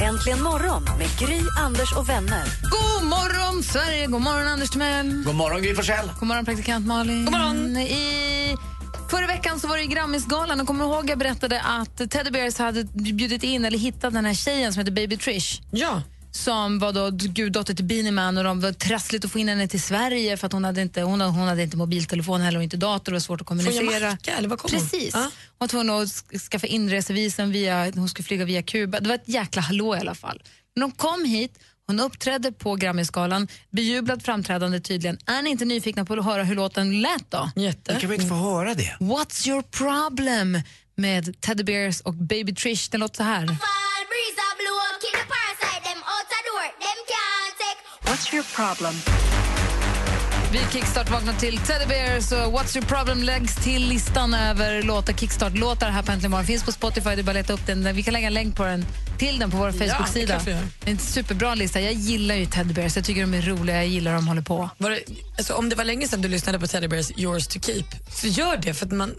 Äntligen morgon med Gry, Anders och vänner. God morgon, Sverige! God morgon, Anders Timell. God morgon, Gry Forssell. God morgon, praktikant Malin. God morgon. I förra veckan så var det Grammisgalan. Och kommer du ihåg jag berättade att Teddy Bears hade bjudit in eller hittat den här tjejen som heter Baby Trish? Ja. Som var då guddotter till Beanie och de var trassligt att få in henne till Sverige för att hon hade inte, hon, hon hade inte mobiltelefon heller och inte dator och var svårt att kommunicera. Jamaica, eller var kom hon? Precis. Hon var tvungen att sk- skaffa inresevisum via, hon skulle flyga via Kuba. Det var ett jäkla hallå i alla fall. Men hon kom hit, hon uppträdde på Grammisgalan, bejublat framträdande tydligen. Är ni inte nyfikna på att höra hur låten lät då? Jätte. Kan vi inte få höra det? What's your problem? med Teddy Bears och Baby Trish. Den låter så här. What's your problem? Vi kickstart vaknar till Teddy Bears och What's your problem läggs till listan över låtar, kickstart-låtar här på Äntligen morgon. Finns på Spotify, det är bara att leta upp den. Vi kan lägga en länk på den till den på vår Facebook-sida. gör. det är en superbra lista. Jag gillar ju Teddy Bears. Jag tycker de är roliga. Jag gillar de håller på. Var det, alltså, om det var länge sedan du lyssnade på Teddy Bears Yours to keep, så gör det för att man...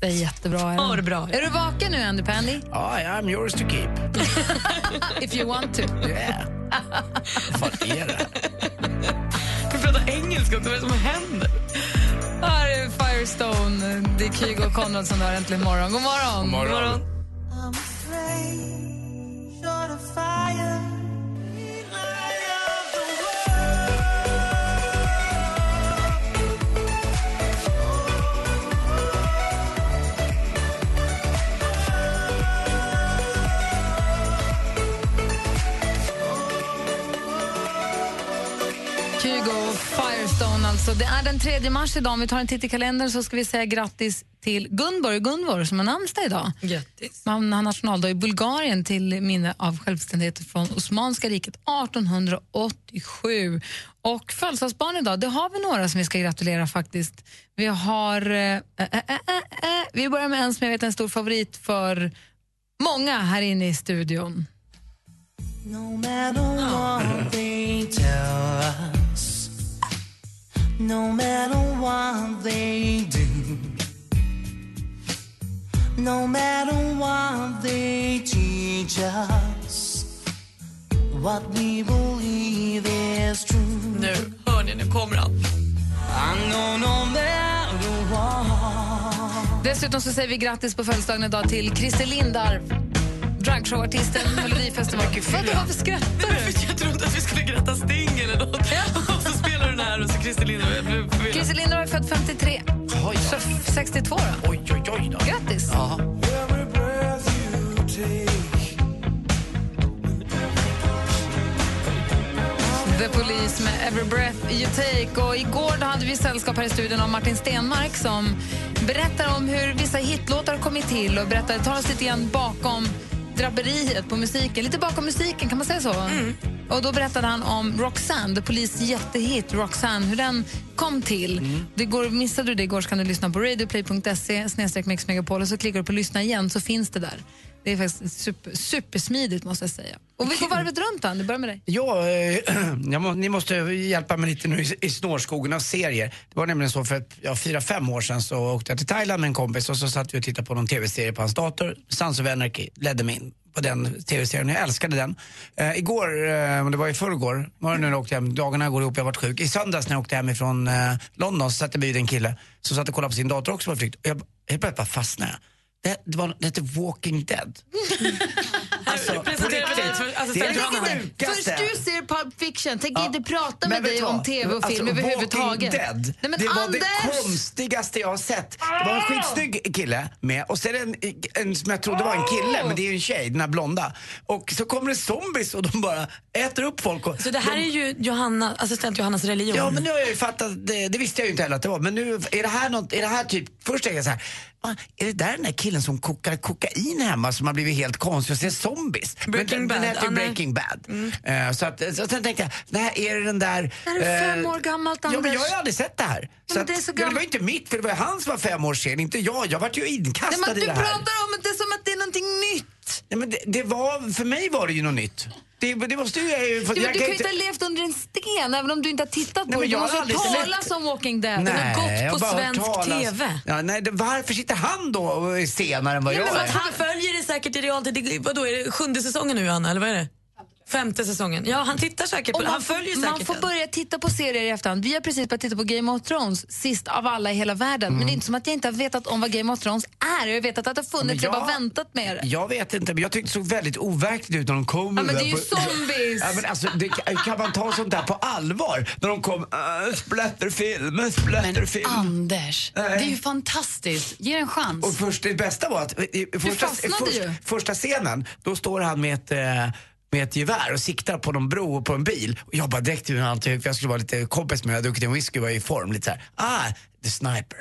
Det är jättebra. Är, Ja, de? det är bra. är du vaken nu, Andy Pandy? Ja, I'm yours to keep. If you want to. Yeah. Vad är det? Vi pratar engelska också, vad är det som händer? Här är Firestone. Det är Kygo och Konrad som har äntligen morgon. God morgon. God morgon. Kygo Firestone alltså. Det är den 3 mars idag. Om vi tar en titt i kalendern så ska vi säga grattis till Gunborg Gunvor som har namnsdag idag. Grattis. Man har nationaldag i Bulgarien till minne av självständighet från Osmanska riket 1887. Och födelsedagsbarn idag, det har vi några som vi ska gratulera faktiskt. Vi har... eh, eh, eh, vi börjar med en som jag vet är en stor favorit för många här inne i studion. No no matter what they do, no matter what they teach us, what we believe is true. Nu, hör ni, nu kommer han. I know no matter what. Dessutom så säger vi grattis på födelsedagen idag till Christer Lindarw, dragshowartisten, Melodifestivalen. Varför skrattar du? Jag trodde att vi skulle gratta Sting eller något. Den här och så Christer förvirrad. Christer Lindarw är född 53, Oj, så f- 62 då. oj, oj, oj då. Grattis! Take The Police med Every Breath You Take. Och igår då hade vi sällskap här i studion av Martin Stenmark som berättar om hur vissa hitlåtar har kommit till och berättar, tar oss lite grann bakom draperiet på musiken. Lite bakom musiken, kan man säga så? Och Då berättade han om Roxanne, The Police jättehit Roxanne, hur den kom till. Det går, missade du det igår så kan du lyssna på radioplay.se snedstreck och så klickar du på lyssna igen så finns det där. Det är faktiskt super, supersmidigt måste jag säga. Och vi går varvet runt då, det börjar med dig. Ja, eh, jag må, ni måste hjälpa mig lite nu i, i snårskogen av serier. Det var nämligen så för ett, ja, fyra, fem år sedan så åkte jag till Thailand med en kompis och så satt vi och tittade på någon tv-serie på hans dator. Sons of Anarchy ledde mig in på den tv-serien. Jag älskade den. Eh, igår, eh, det var i förrgår, var nu jag åkte hem, dagarna går ihop, jag har varit sjuk. I söndags när jag åkte hem ifrån eh, London så satt jag bredvid en kille som satt och kollade på sin dator också på flykt. Och jag, jag började bara fastna. Det, det, var, det hette Walking Dead. Alltså, på riktigt. för Det är assistent det sjukaste. Först du ser Pulp Fiction, tänk Ja. inte prata med dig om tv och film alltså, överhuvudtaget. Dead, Nej, men det var Anders! det konstigaste jag har sett. Det var en skitsnygg kille med och är det en, en som jag trodde var en kille men det är ju en tjej, den här blonda. Och så kommer det zombies och de bara äter upp folk. Och Så det här de, är ju Johanna, assistent Johannas religion. Ja men nu har jag ju fattat, det, det visste jag ju inte heller att det var. Men nu är det här något, är det här typ, först tänkte jag så här, "Ah, är det där den där killen som kokar kokain hemma som har blivit helt konstig och ser zombies? Breaking men, Bad, Den heter nej. Breaking Bad. Eh, så, att, så sen tänkte jag, nej, är det den där... Det här är fem eh, år gammalt, Ja, men jag Anders. har ju aldrig sett det här. Så att, det så ja, det var inte mitt fel, det var han som var fem år sen, inte jag. Jag vart ju inkastad Nej, i du det här. pratar om det som att det är någonting nytt. Nej, men det, det var, för mig var det ju något nytt. Det, det måste ju för Du, du jag kan ju inte- ha levt under en sten även om du inte har tittat Nej, på det. Du måste ha talas om Walking Dead. Nej, gått på har bara hört svensk talas. TV. Ja, nej, det, varför sitter han då och är senare än vad Ja, jag men är? han följer det säkert i realtid. Vadå, är det sjunde säsongen nu, Anna? Eller vad är det? Femte säsongen. Ja, han tittar säkert på man, Han följer man säkert får den. börja titta på serier i efterhand. Vi har precis börjat titta på Game of Thrones, sist av alla i hela världen. Men det är inte som att jag inte har vetat om vad Game of Thrones är. Jag har vetat att det har funnits, Men jag har jag- bara väntat med det. Jag vet inte, men jag tyckte det såg väldigt overkligt ut när de kom. Ja, men det är ju på- zombies. Ja, men alltså, det, kan man ta sånt där på allvar? När de kom, uh, splatterfilm, splatterfilm. Anders, Nej. det är ju fantastiskt. Ge en chans. Och först, det bästa var att i, första, fastnade först, ju. första scenen, då står han med ett, eh, med ett gevär och siktar på någon bro och på en bil. Och jag bara direkt ur han för jag skulle vara lite kompis med jag hade druckit en whisky och var i form lite så här. Ah, the sniper.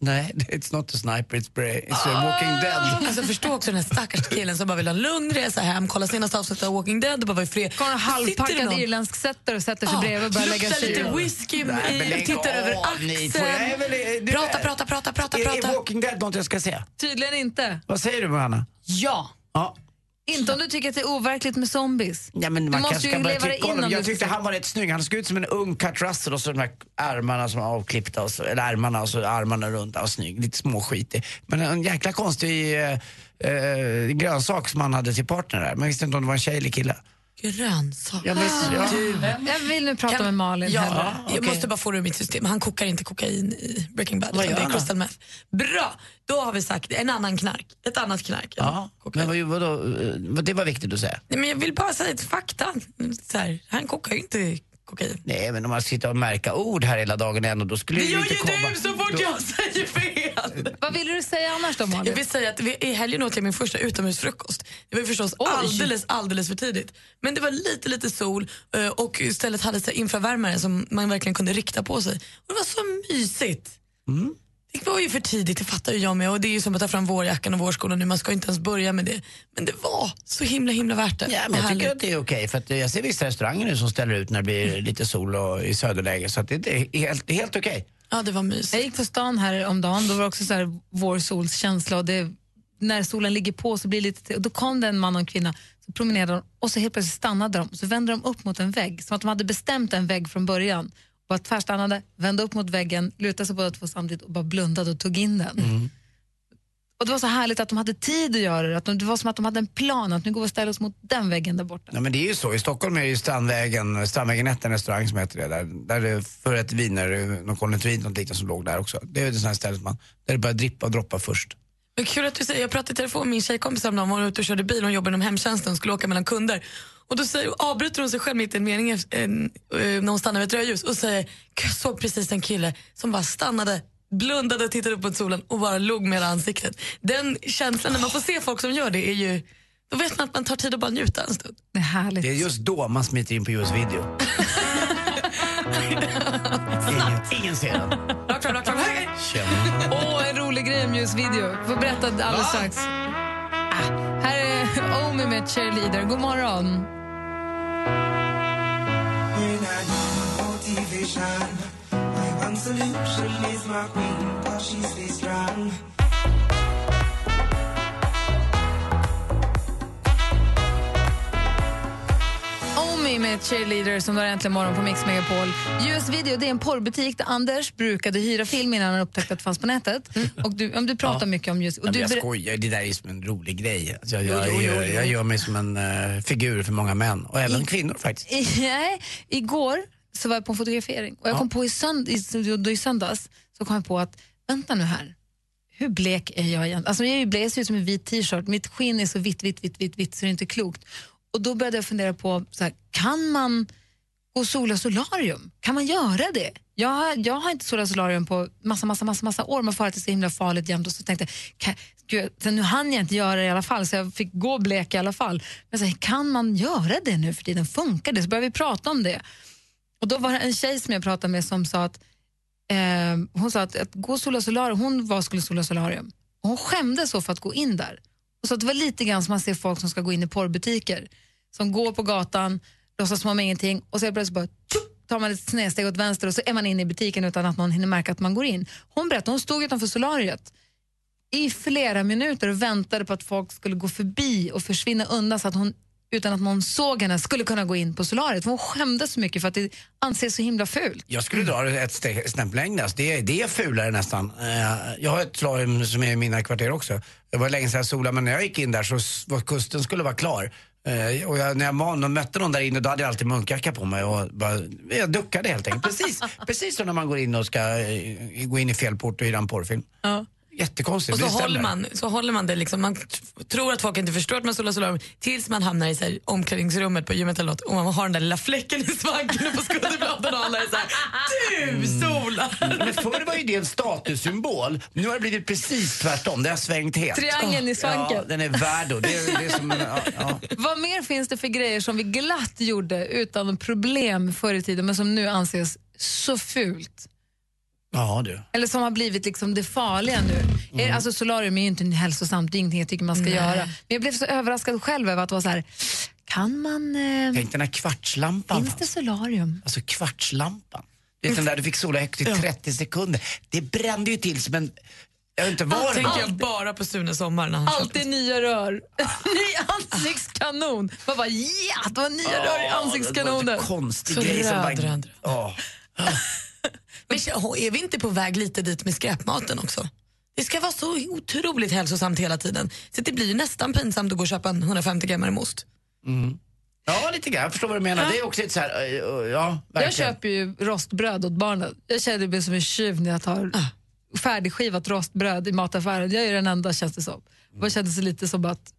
Nej, it's not a sniper, it's, bra- it's a walking dead. Alltså förstå också den här stackars killen som bara vill ha en lugn resa hem, kolla senaste avsnittet av Walking Dead och bara vara i fred. Kommer en halvpackad irländsk sätter och sätter sig Ja, bredvid och börjar lägga sig lite i. whisky, Nej, lägg tittar över axeln. du- Prata, prata, prata, prata, Är, är prata. Walking Dead något jag ska se? Tydligen inte. Vad säger du Johanna? Ja. Ja. Inte om du tycker att det är overkligt med zombies. Ja, men du man måste ju leva dig in om Jag tyckte han var rätt snygg. Han såg ut som en ung Kurt Russell och så de här ärmarna som var avklippta, och så, eller ärmarna och så armarna runt. Han var snygg, lite småskitig. Men en jäkla konstig eh, eh, grönsak som han hade till partner där. Man visste inte om det var en tjej eller kille. Grönsak. Jag visste, ja. Jag vill nu prata Kan- med Malin Ja, hellre. jag måste bara få det ur mitt system. Han kokar inte kokain i Breaking Bad, Vad det är crystal meth. Bra, då har vi sagt en annan knark. Ett annat knark. Ja, kokain. men vad, vadå, eh, vad, det var viktigt att säga. Nej, men jag vill bara säga ett fakta. Så här, han kokar ju inte kokain. Nej, men om man sitter och märka ord här hela dagen ändå, då skulle Det ju gör inte ju komma... du så fort då- jag säger fel! Vad vill du säga annars då Malin? Jag vill säga att vi, i helgen åt jag min första utomhusfrukost. Det var ju förstås alldeles, alldeles för tidigt. Men det var lite, lite sol eh, och stället hade så infravärmare som man verkligen kunde rikta på sig. Och det var så mysigt. Mm. Det var ju för tidigt, det fattar ju jag med. Och det är ju som att ta fram vårjackan och vårskolan nu, man ska inte ens börja med det. Men det var så himla, himla värt det. Ja, men jag tycker att det är okej. För att jag ser vissa restauranger nu som ställer ut när det blir lite sol och i söderläge. Så att det är helt, det är helt okej. Ja, det var mysigt. Jag gick på stan här om dagen, då var det också så här vårsolskänsla och det, när solen ligger på så blir det lite och då kom det en man och en kvinna, så promenerade de och så helt plötsligt stannade de och så vände de upp mot en vägg, som att de hade bestämt en vägg från början. Bara tvärstannade, vände upp mot väggen, lutade sig båda två samtidigt och bara blundade och tog in den. Och Det var så härligt att de hade tid att göra det, att de, det var som att de hade en plan, att nu går vi och ställer oss mot den väggen där borta. Ja, men det är ju så. I Stockholm är det ju Strandvägen, Strandvägen 1, en restaurang som heter det. Där, där det för ett viner, någon konditori, något liknande som låg där också. Det är ju ett sånt här ställe man, där det börjar drippa och droppa först. Men kul att du säger, jag pratade i telefon med min tjejkompis häromdagen, hon var ute och körde bil, hon jobbar inom hemtjänsten och skulle åka mellan kunder. Och då säger, avbryter hon sig själv mitt i en mening eh, eh, när hon stannar vid ett rödljus och säger, jag såg precis en kille som bara stannade blundade, tittade upp mot solen och bara log med hela ansiktet. Den känslan när man får se folk som gör det är ju, då vet man att man tar tid att bara njuta en stund. Det är härligt. Det är just då man smiter in på US video. ingen, ingen ser den. Rakt fram, rakt fram. Åh, en rolig grej om just video. Får berätta alldeles strax. Ah, här är Omi med Cheerleader. God morgon. I motivation. My one solution is my queen, cause she stays strong. Omi med Cheerleader som var äntligen morgon på Mix Megapol. US Video det är en porrbutik där Anders brukade hyra film innan han upptäckte att det fanns på nätet. Och du, om du pratar mycket om just... Och Ja, du jag skojar, det där är som en rolig grej. Alltså, jag, jag, Jo, jo, jo, jag, gör mig som en eh, figur för många män och även kvinnor faktiskt. Nej, igår så var jag på en fotografering och jag kom på i, sönd i, i söndags så kom jag på att vänta nu här, hur blek är jag egentligen? Alltså jag är ju blek, jag ser ut som en vit t-shirt, mitt skinn är så vitt, vitt, vitt, vitt, vitt så det är inte klokt. Och då började jag fundera på, så här, kan man gå och sola solarium? Kan man göra det? Jag, har- jag har inte solat solarium på massa, massa, massa, massa år men för att det är så himla farligt jämt och så tänkte jag, gud, sen nu hann jag inte göra det i alla fall så jag fick gå blek i alla fall. Men så här, kan man göra det nu för tiden? Funkar det? Så började vi prata om det. Och då var det en tjej som jag pratade med som sa att Eh, hon sa att, att gå sola solarium, hon var skulle sola solarium. Och hon skämdes så för att gå in där. Så att det var lite grann som man ser folk som ska gå in i porrbutiker. Som går på gatan, låtsas som om ingenting och så plötsligt bara tjup, tar man ett snedsteg åt vänster och så är man inne i butiken utan att någon hinner märka att man går in. Hon berättade, hon stod utanför solariet i flera minuter och väntade på att folk skulle gå förbi och försvinna undan så att hon utan att någon såg henne skulle kunna gå in på solariet. För hon skämdes så mycket för att det anses så himla fult. Jag skulle dra det ett steg, snäpp längre. Alltså, Det, är- det är fulare nästan. Eh, Jag har ett solarium som är i mina kvarter också. Det var länge sedan jag solade men när jag gick in där så var kusten skulle vara klar. Eh, Och jag, när jag var, och mötte någon där inne då hade jag alltid munkjacka på mig och bara, jag duckade helt enkelt. Precis, precis som när man går in och ska eh, gå in i fel port och hyra en porrfilm. Ja. Jättekonstigt. Och så det håller, man, så håller man det liksom. Man tror att folk inte förstår att man solar solarium tills man hamnar i så här, omklädningsrummet på gymmet eller något och man har den där lilla fläcken i svanken och på skulderbladen och alla är så här, du solar! Men förr var ju det en statussymbol. Nu har det blivit precis tvärtom. Det har svängt helt. Triangeln i svanken. Ja, den är värd det, är- det är som, ja, ja. Vad mer finns det för grejer som vi glatt gjorde utan problem förr i tiden men som nu anses så fult? Ja du. Eller som har blivit liksom det farliga nu. Mm. Är- Alltså solarium är ju inte hälsosamt, det är ingenting jag tycker man ska Nej. göra. Men jag blev så överraskad själv över att vara så här, kan man... Eh, Tänk den här kvartslampan. finns det solarium? Alltså kvartslampan. Du vet den där du fick sola högt i 30 sekunder. Det brände ju till som en... Jag vet inte var det tänker jag bara på Sune Sommar när han Alltid nya rör. Ny ansiktskanon. Man bara ja, det var nya rör i Det var ansiktskanonen. en konstig Så grej som bara... röd, röd. Åh. Men är vi inte på väg lite dit med skräpmaten också? Det ska vara så otroligt hälsosamt hela tiden. Så det blir nästan pinsamt att gå och köpa en 150 grammar most. Ja, lite grann. Jag förstår vad du menar. Det är också lite så här... eh, eh, Ja, verkligen. Jag köper ju rostbröd åt barnen. Jag känner mig som en tjuv när jag tar färdigskivat rostbröd i mataffären. Jag är den enda känns det som. Det kändes det lite som att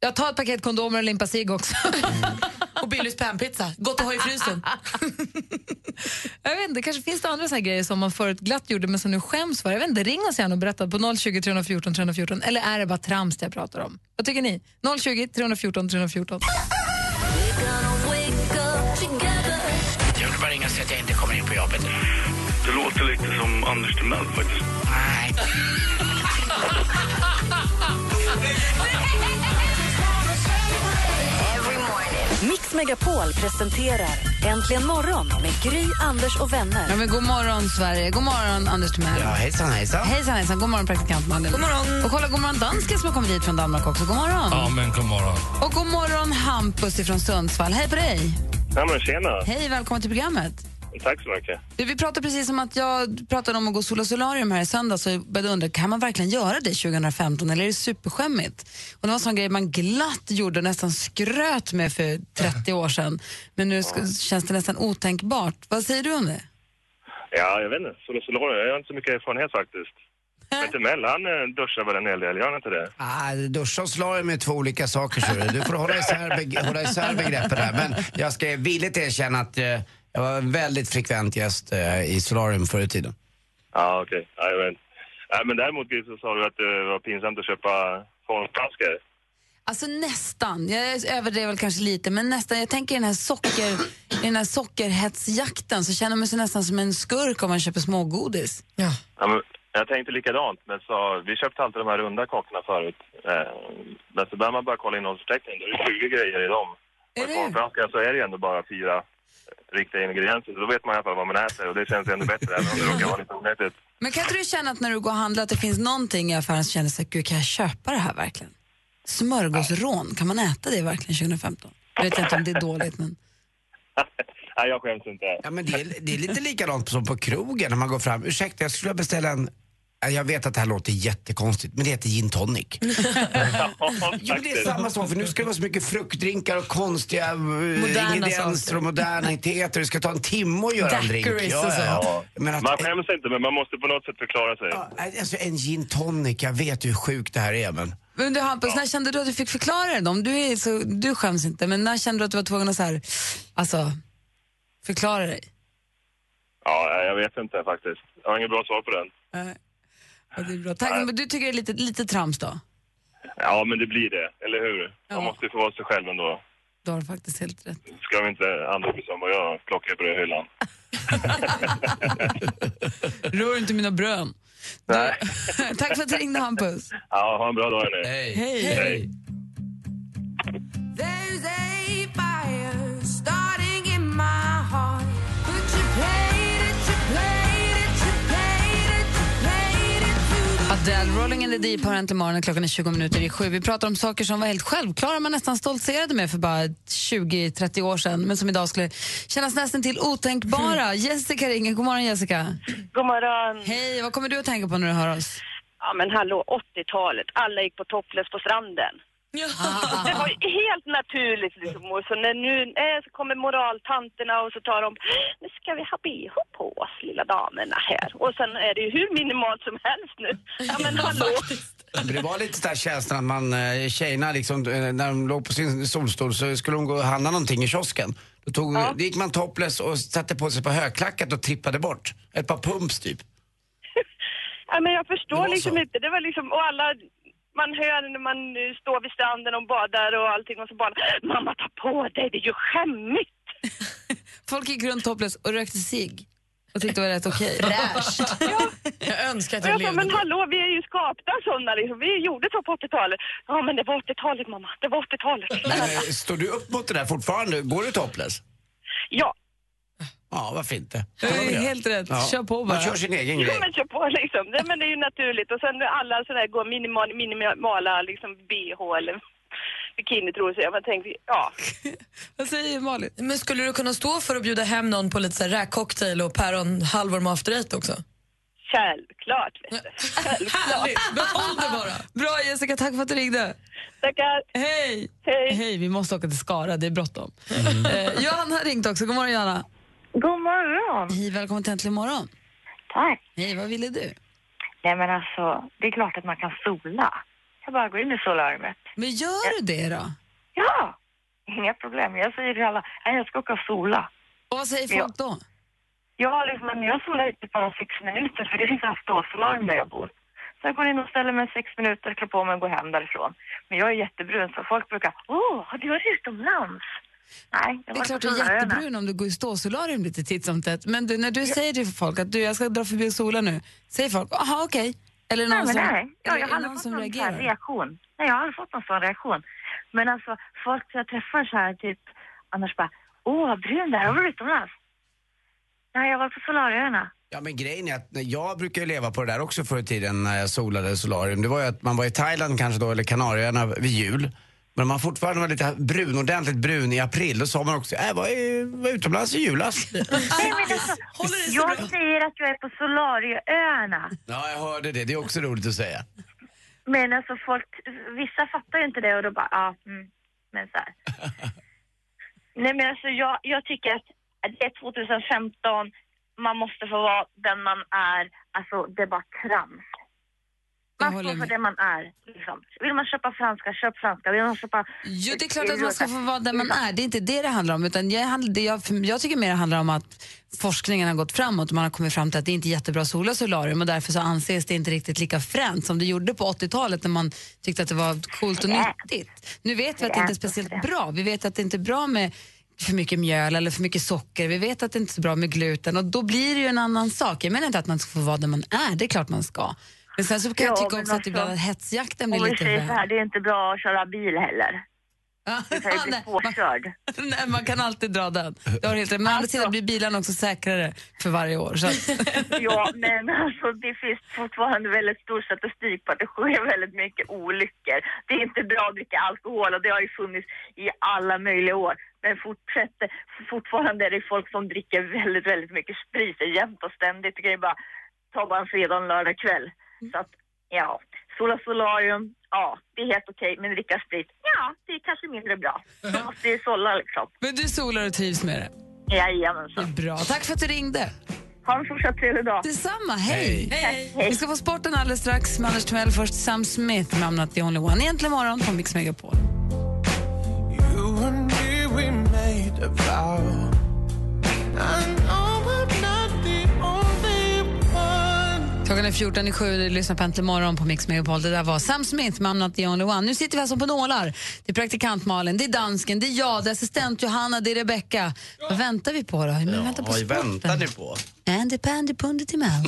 jag tar ett paket kondomer och en limpa cigg också. Och Billys panpizza, gott att ha i frysen. Jag vet inte, kanske finns det andra såna här grejer som man förut glatt gjorde men som nu skäms för. Jag vet inte, ring oss gärna och berätta på 020 314 314 eller är det bara trams det jag pratar om? Vad tycker ni? 020 314 314. Jag vill bara ringa och säga att jag inte kommer in på jobbet. Det låter lite som Anders Timell faktiskt. Nej. Mix Megapol presenterar Äntligen morgon med Gry, Anders och vänner. Ja, men god morgon Sverige, god morgon Anders Timell. Ja, hejsan, hejsan. Hejsan hejsan, god morgon praktikant Malin. God morgon. Och kolla god morgon dansken som har kommit hit från Danmark också. God morgon. Ja, men god morgon. Och god morgon Hampus från Sundsvall. Hej på dig. Ja, men tjena. Hej, välkommen till programmet. Tack så mycket. Du, vi pratade precis om att jag pratade om att gå sola solarium här i söndags så jag började undra, kan man verkligen göra det 2015 eller är det superskämmigt? Och det var en sån grej man glatt gjorde och nästan skröt med för 30 år sedan. Men nu ska, känns det nästan otänkbart. Vad säger du om det? Ja, jag vet inte. Sola Solarium, jag har inte så mycket erfarenhet faktiskt. Men Timell, han eh, duschar väl en hel del, gör han inte det? Ah, duscha och solarium är två olika saker. Så du. du får hålla isär, beg- hålla isär begreppen här. Men jag ska villigt erkänna att eh, jag var en väldigt frekvent gäst eh, i solarium förr i tiden. Ja, okej. Ja, jag vet. Nej, men däremot så sa du att det var pinsamt att köpa formflaskor. Alltså nästan, jag överdrev väl kanske lite, men nästan. Jag tänker i den här, socker, i den här sockerhetsjakten så känner man sig nästan som en skurk om man köper smågodis. Ja. Ja, men jag tänkte likadant, men så, vi köpte alltid de här runda kakorna förut. Eh, men så börjar man bara kolla innehållsförteckningen, då är det 20 grejer i dem. Och i formflaskan så är det ju ändå bara fyra riktiga ingredienser, så då vet man i alla fall vad man äter och det känns ännu bättre, även om det råkar vara lite onyttigt. Men kan inte du känna att när du går och handlar att det finns någonting i affären som känner sig, gud kan jag köpa det här verkligen? Smörgåsrån, kan man äta det verkligen 2015? Jag vet inte om det är dåligt men... Nej, jag skäms inte. Ja, men det, är, det är lite likadant som på krogen när man går fram. Ursäkta, jag skulle beställa en... Ja, Jag vet att det här låter jättekonstigt, men det heter gin tonic. Jo, men det är samma sak, för nu ska det vara så mycket fruktdrinkar och konstiga eh, ingredienser saker. och moderniteter. Det ska ta en timme att göra en drink. Så. Ja. Men att, Man skäms inte, men man måste på något sätt förklara sig. Ja, alltså en gin tonic, jag vet hur sjukt det här är men... Men du Hampus, när kände du att du fick förklara det? Om du, är så, du skäms inte, men när kände du att du var tvungen att så här, alltså, förklara dig? Ja, jag vet inte faktiskt. Jag har inget bra svar på den. Nej. Ja, det är bra. Tack, men du tycker det är lite, lite trams då? Ja, men det blir det, eller hur? Man Ja. måste ju få vara sig själv ändå. Du har faktiskt helt rätt. Ska vi inte andra bli som vad jag plockar i hyllan. Rör inte mina brön. Nej. Tack för att du ringde Hampus. Ja, ha en bra dag hörni. Hej. Hej. Adele, Rolling in the Deep har äntligen morgonen. Klockan är 20 minuter i sju. Vi pratar om saker som var helt självklara, man nästan stoltserade med för bara 20-30 år sedan, men som idag skulle kännas nästan till otänkbara. Jessica ringer. God morgon Jessica. God morgon. Hej, vad kommer du att tänka på när du hör oss? Ja men hallå, 80-talet. Alla gick på topless på stranden. Det var ju helt naturligt liksom. Och så när nu eh, så kommer moraltanterna och så tar de, nu ska vi ha bh på oss lilla damerna här. Och sen är det ju hur minimalt som helst nu. Ja men hallå. Det var lite där känslan att man, eh, tjejerna liksom, eh, när de låg på sin solstol så skulle de gå och handla någonting i kiosken. Då, tog, Ja. då gick man topless och satte på sig på högklackat och trippade bort. Ett par pumps typ. Ja men jag förstår liksom så. inte. Det var liksom, och alla, man hör när man eh, står vid stranden och badar och allting och så bara, mamma ta på dig, det är ju skämmigt. Folk gick runt topless och rökte cigg och tyckte det var rätt okej. Fräscht. Jag önskar att jag jag sa, levde men hallå, vi är ju skapta sådana liksom. Vi gjorde så på 80-talet. Ja, men det var 80-talet mamma. Det var 80-talet. Men, eh, står du upp mot det där fortfarande? Går du topless? Ja. Ja, varför inte? Det är helt rätt. Kör på bara. Man kör sin egen Ja, grej. men kör på liksom. Det, men det är ju naturligt. Och sen alla sådär går minimal, minimala liksom bh eller bikinitrosor. Jag bara tänkte, ja. Vad säger Malin? Men skulle du kunna stå för att bjuda hem någon på lite räkcocktail och päronhalvor med after eight också? Självklart, vet du. Självklart. Härligt! Behåll det bara. Bra Jessica, tack för att du ringde. Tackar. Hej! Hej. Hej, vi måste åka till Skara, det är bråttom. Eh, Johanna har ringt också. God morgon Johanna. God morgon. Hej, välkommen till Äntligen morgon. Tack. Hej, vad ville du? Nej men alltså, det är klart att man kan sola. Jag bara går in i solariumet. Men gör du det då? Ja, inga problem. Jag säger till alla, nej jag ska åka och sola. Och vad säger folk då? Ja, liksom, men jag solar inte bara sex minuter för det finns en ståsolarium där jag bor. Så jag går in och ställer mig sex minuter, klär på mig och går hem därifrån. Men jag är jättebrun så folk brukar, åh, har du varit utomlands? Nej, jag Det är klart du är jättebrun om du går i ståsolarium lite titt som tätt. Men du, när du säger till folk att du, jag ska dra förbi och sola nu, säger folk aha okej? Eller det Nej, någon men som, nej. Ja, eller jag har aldrig någon fått som någon sån här reagerar? reaktion. Nej, jag har aldrig fått någon sån reaktion. Men alltså, folk jag träffar så här typ, annars bara, åh, vad brun där, har du utomlands? Nej, jag var på Solaröarna. Ja men grejen är att jag brukar ju leva på det där också förr i tiden när jag solade solarium. Det var ju att man var i Thailand kanske då, eller Kanarieöarna vid jul. Men om man fortfarande var lite brun, ordentligt brun i april, då sa man också, äh, var, är, var utomlands i julas. Nej, men alltså, jag säger att jag är på Solarieöarna. ja, jag hörde det. Det är också roligt att säga. Men alltså folk, vissa fattar ju inte det och då bara, ja, mm, men så här. Nej men alltså jag, jag tycker att det är 2015, man måste få vara den man är, alltså det är bara trams. Man står för det man är. Liksom. Vill man köpa franska, köp franska. Vill man köpa... Jo, det är klart att man ska få vara den man är. Det är inte det det handlar om. Utan jag, det jag, jag tycker mer det handlar om att forskningen har gått framåt och man har kommit fram till att det inte är jättebra att sola solarium och därför så anses det inte riktigt lika fränt som det gjorde på 80-talet när man tyckte att det var coolt och nyttigt. Nu vet vi att det inte är speciellt bra. Vi vet att det inte är bra med för mycket mjöl eller för mycket socker. Vi vet att det inte är så bra med gluten och då blir det ju en annan sak. Jag menar inte att man ska få vara den man är, det är klart man ska. Men sen så kan jag Ja, tycka men också att alltså, ibland hetsjakten blir lite väl... här, det är inte bra att köra bil heller. Du kan ju bli Nej, påkörd. Nej, man kan alltid dra den. Du har helt rätt. Men å andra sidan blir bilarna också säkrare för varje år. Ja, men alltså det finns fortfarande väldigt stor statistik på att det sker väldigt mycket olyckor. Det är inte bra att dricka alkohol och det har ju funnits i alla möjliga år. Men fortsätter, fortfarande är det folk som dricker väldigt, väldigt mycket sprit jämt och ständigt. Det kan ju bara ta bara en fredag och en lördag kväll. Så att, ja. Sola solarium, ja, det är helt okej. Men dricka sprit, ja, det är kanske mindre bra. Man måste ju sålla liksom. men du solar och trivs med det. Jajamensan. Bra. Tack för att du ringde. Ha en fortsatt trevlig dag. Detsamma. Hej. Hej. Hej. Vi ska få sporten alldeles strax med Anders Timell. Först Sam Smith med I'm not the only one. Egentligen morgon på Mix Megapol. You and me, we made a vow. Klockan är 14 i sju, du lyssnar på Äntligen morgon på Mix Megapol. Det där var Sam Smith med I'm not the only one. Nu sitter vi alltså på nålar. Det är praktikant Malin, det är dansken, det är jag, det är assistent Johanna, det är Rebecca. Vad väntar vi på då? Vi väntar på Vad väntar ni på? Andy Pandy Pundy Timell.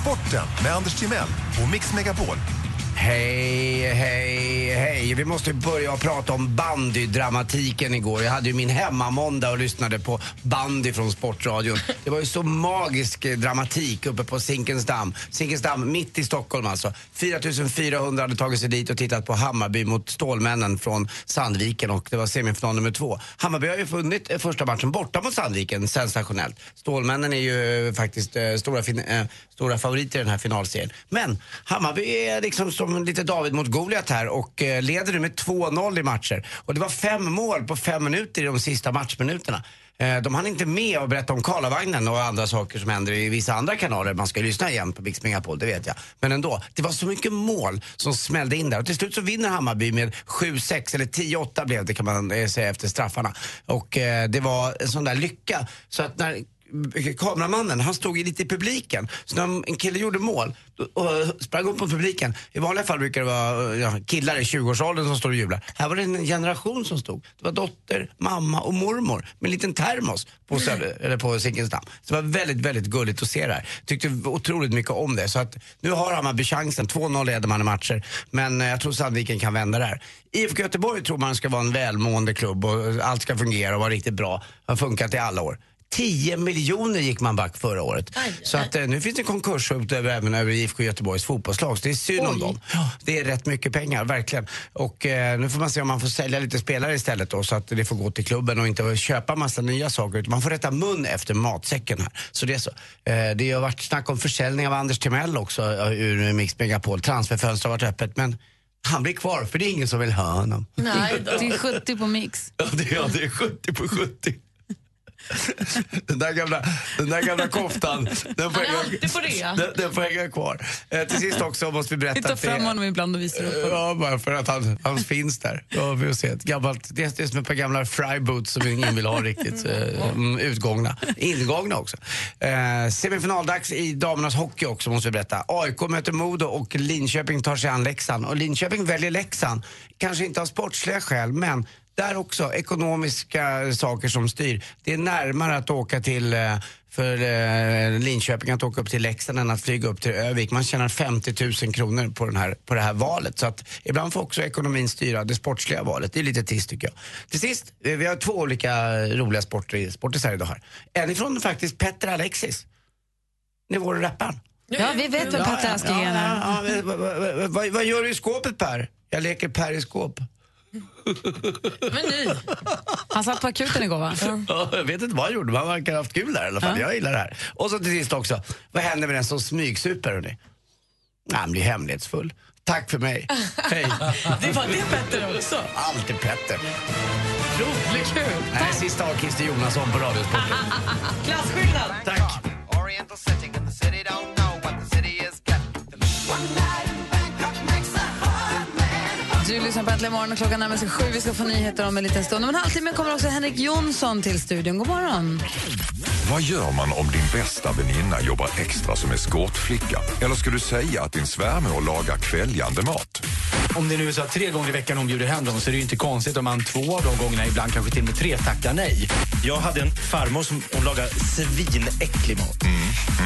Sporten med Anders Timell och Mix Megapol. Hej, hej, hej. Vi måste börja prata om bandydramatiken igår. Jag hade ju min hemmamåndag och lyssnade på bandy från Sportradion. Det var ju så magisk eh, dramatik uppe på Zinkensdamm. Zinkensdamm, mitt i Stockholm alltså. 4400 hade tagit sig dit och tittat på Hammarby mot Stålmännen från Sandviken och det var semifinal nummer två. Hammarby har ju vunnit eh, första matchen borta mot Sandviken, sensationellt. Stålmännen är ju eh, faktiskt stora, stora favoriter i den här finalserien. Men Hammarby är liksom som lite David mot Goliat här och eh, leder nu med 2-0 i matcher. Och det var fem mål på fem minuter i de sista matchminuterna. Eh, de hann inte med att berätta om Karlavagnen och andra saker som händer i vissa andra kanaler. Man ska ju lyssna igen på Mix Megapol, det vet jag. Men ändå, det var så mycket mål som smällde in där. Och till slut så vinner Hammarby med 7-6, eller 10-8 blev det kan man eh, säga efter straffarna. Och eh, det var en sån där lycka. Så att när kameramannen, han stod ju lite i publiken. Så när en kille gjorde mål och sprang upp mot publiken. I vanliga fall brukar det vara ja, killar i 20-årsåldern som står och jublar. Här var det en generation som stod. Det var dotter, mamma och mormor med en liten termos på, Söder, eller på Zinkensdamm. Så det var väldigt, väldigt gulligt att se det här. Tyckte otroligt mycket om det. Så att nu har Hammarby chansen. 2-0 leder man i matcher. Men eh, jag tror Sandviken kan vända det här. IFK Göteborg tror man ska vara en välmående klubb och allt ska fungera och vara riktigt bra. Har funkat i alla år. 10 miljoner gick man back förra året. Så att eh, nu finns det konkurshot över, även över IFK Göteborgs fotbollslag. Så det är synd om dem. Det är rätt mycket pengar, verkligen. Och eh, nu får man se om man får sälja lite spelare istället då, så att det får gå till klubben och inte köpa massa nya saker. Utan man får rätta mun efter matsäcken här. Så det är så. Eh, det har varit snack om försäljning av Anders Timell också eh, ur Mix Megapol. Transferfönstret har varit öppet men han blir kvar för det är ingen som vill ha honom. Nej, det är 70 på mix. Ja, det, ja, det är 70 på 70. Den där gamla, den där gamla koftan, den får, hänga, den, den får hänga kvar. Eh, till sist också måste vi berätta Vi tar fram honom ibland och visar upp honom. Ja, bara för att han, han finns där. Ja, vi se. Ett gammalt, det, är- det är som ett par gamla fryboots som ingen vill ha riktigt eh, mm, utgångna. Ingångna också. Eh, semifinaldags i damernas hockey också måste vi berätta. AIK möter Modo och Linköping tar sig an Leksand. Och Linköping väljer Leksand. Kanske inte av sportsliga skäl, men där också ekonomiska saker som styr. Det är närmare att åka till eh, för eh, Linköping att åka upp till Leksand än att flyga upp till Övik. Man tjänar 50 000 kronor på, den här, på det här valet. Så att ibland får också ekonomin styra det sportsliga valet. Det är lite trist tycker jag. Till sist, eh, vi har två olika roliga sporter, sportisar idag här. En ifrån faktiskt Petter Alexis. Ni vår rapparen. Ja, vi vet vem Petter Askegren är. Vad gör du i skåpet Per? Jag leker Per i skåp. Men nu. Han satt på akuten igår va? Ja, jag vet inte vad han gjorde, men han verkar ha haft kul där i alla fall. Ja. Jag gillar det här. Och så till sist också, vad händer med den som smygsuper hörni? Nej, han blir hemlighetsfull. Tack för mig. Hej. Det var det Petter också. Alltid Petter. Roligt kul. Nej, sista har Christer Jonasson på Radiosporten. Klasskillnad. Tack. Du lyssnar på Äntligen morgon och klockan närmar sig sju. Vi ska få nyheter om en liten stund. Om en halvtimme kommer också Henrik Jonsson till studion. God morgon. Vad gör man om din bästa väninna jobbar extra som eskortflicka? Eller ska du säga att din svärmor lagar kväljande mat? Om det nu är så att tre gånger i veckan hon bjuder hem dem så är det ju inte konstigt om man två av de gångerna, ibland kanske till och med tre, tackar nej. Jag hade en farmor som hon lagade svinäcklig mat.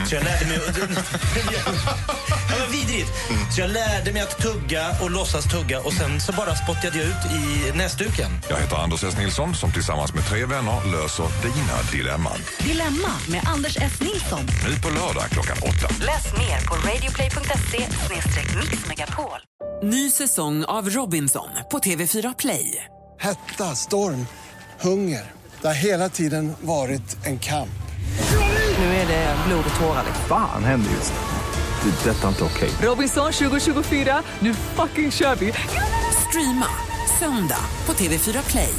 Så jag lärde mig... ja, men vidrigt. Så jag lärde mig att tugga och låtsas tugga och sen så bara spottade jag ut i näsduken. Jag heter Anders S. Nilsson som tillsammans med tre vänner löser dina dilemman. Dilemma med Anders S. Nilsson. Nu på lördag klockan åtta. Läs mer på radioplay.se mixmegapol. Ny säsong av Robinson på TV4 Play. Hetta, storm, hunger. Det har hela tiden varit en kamp. Nu är det blod och tårar. Fan händer just nu. Det. är Detta är inte okej. Robinson 2024, nu fucking kör vi! Streama söndag på TV4 Play.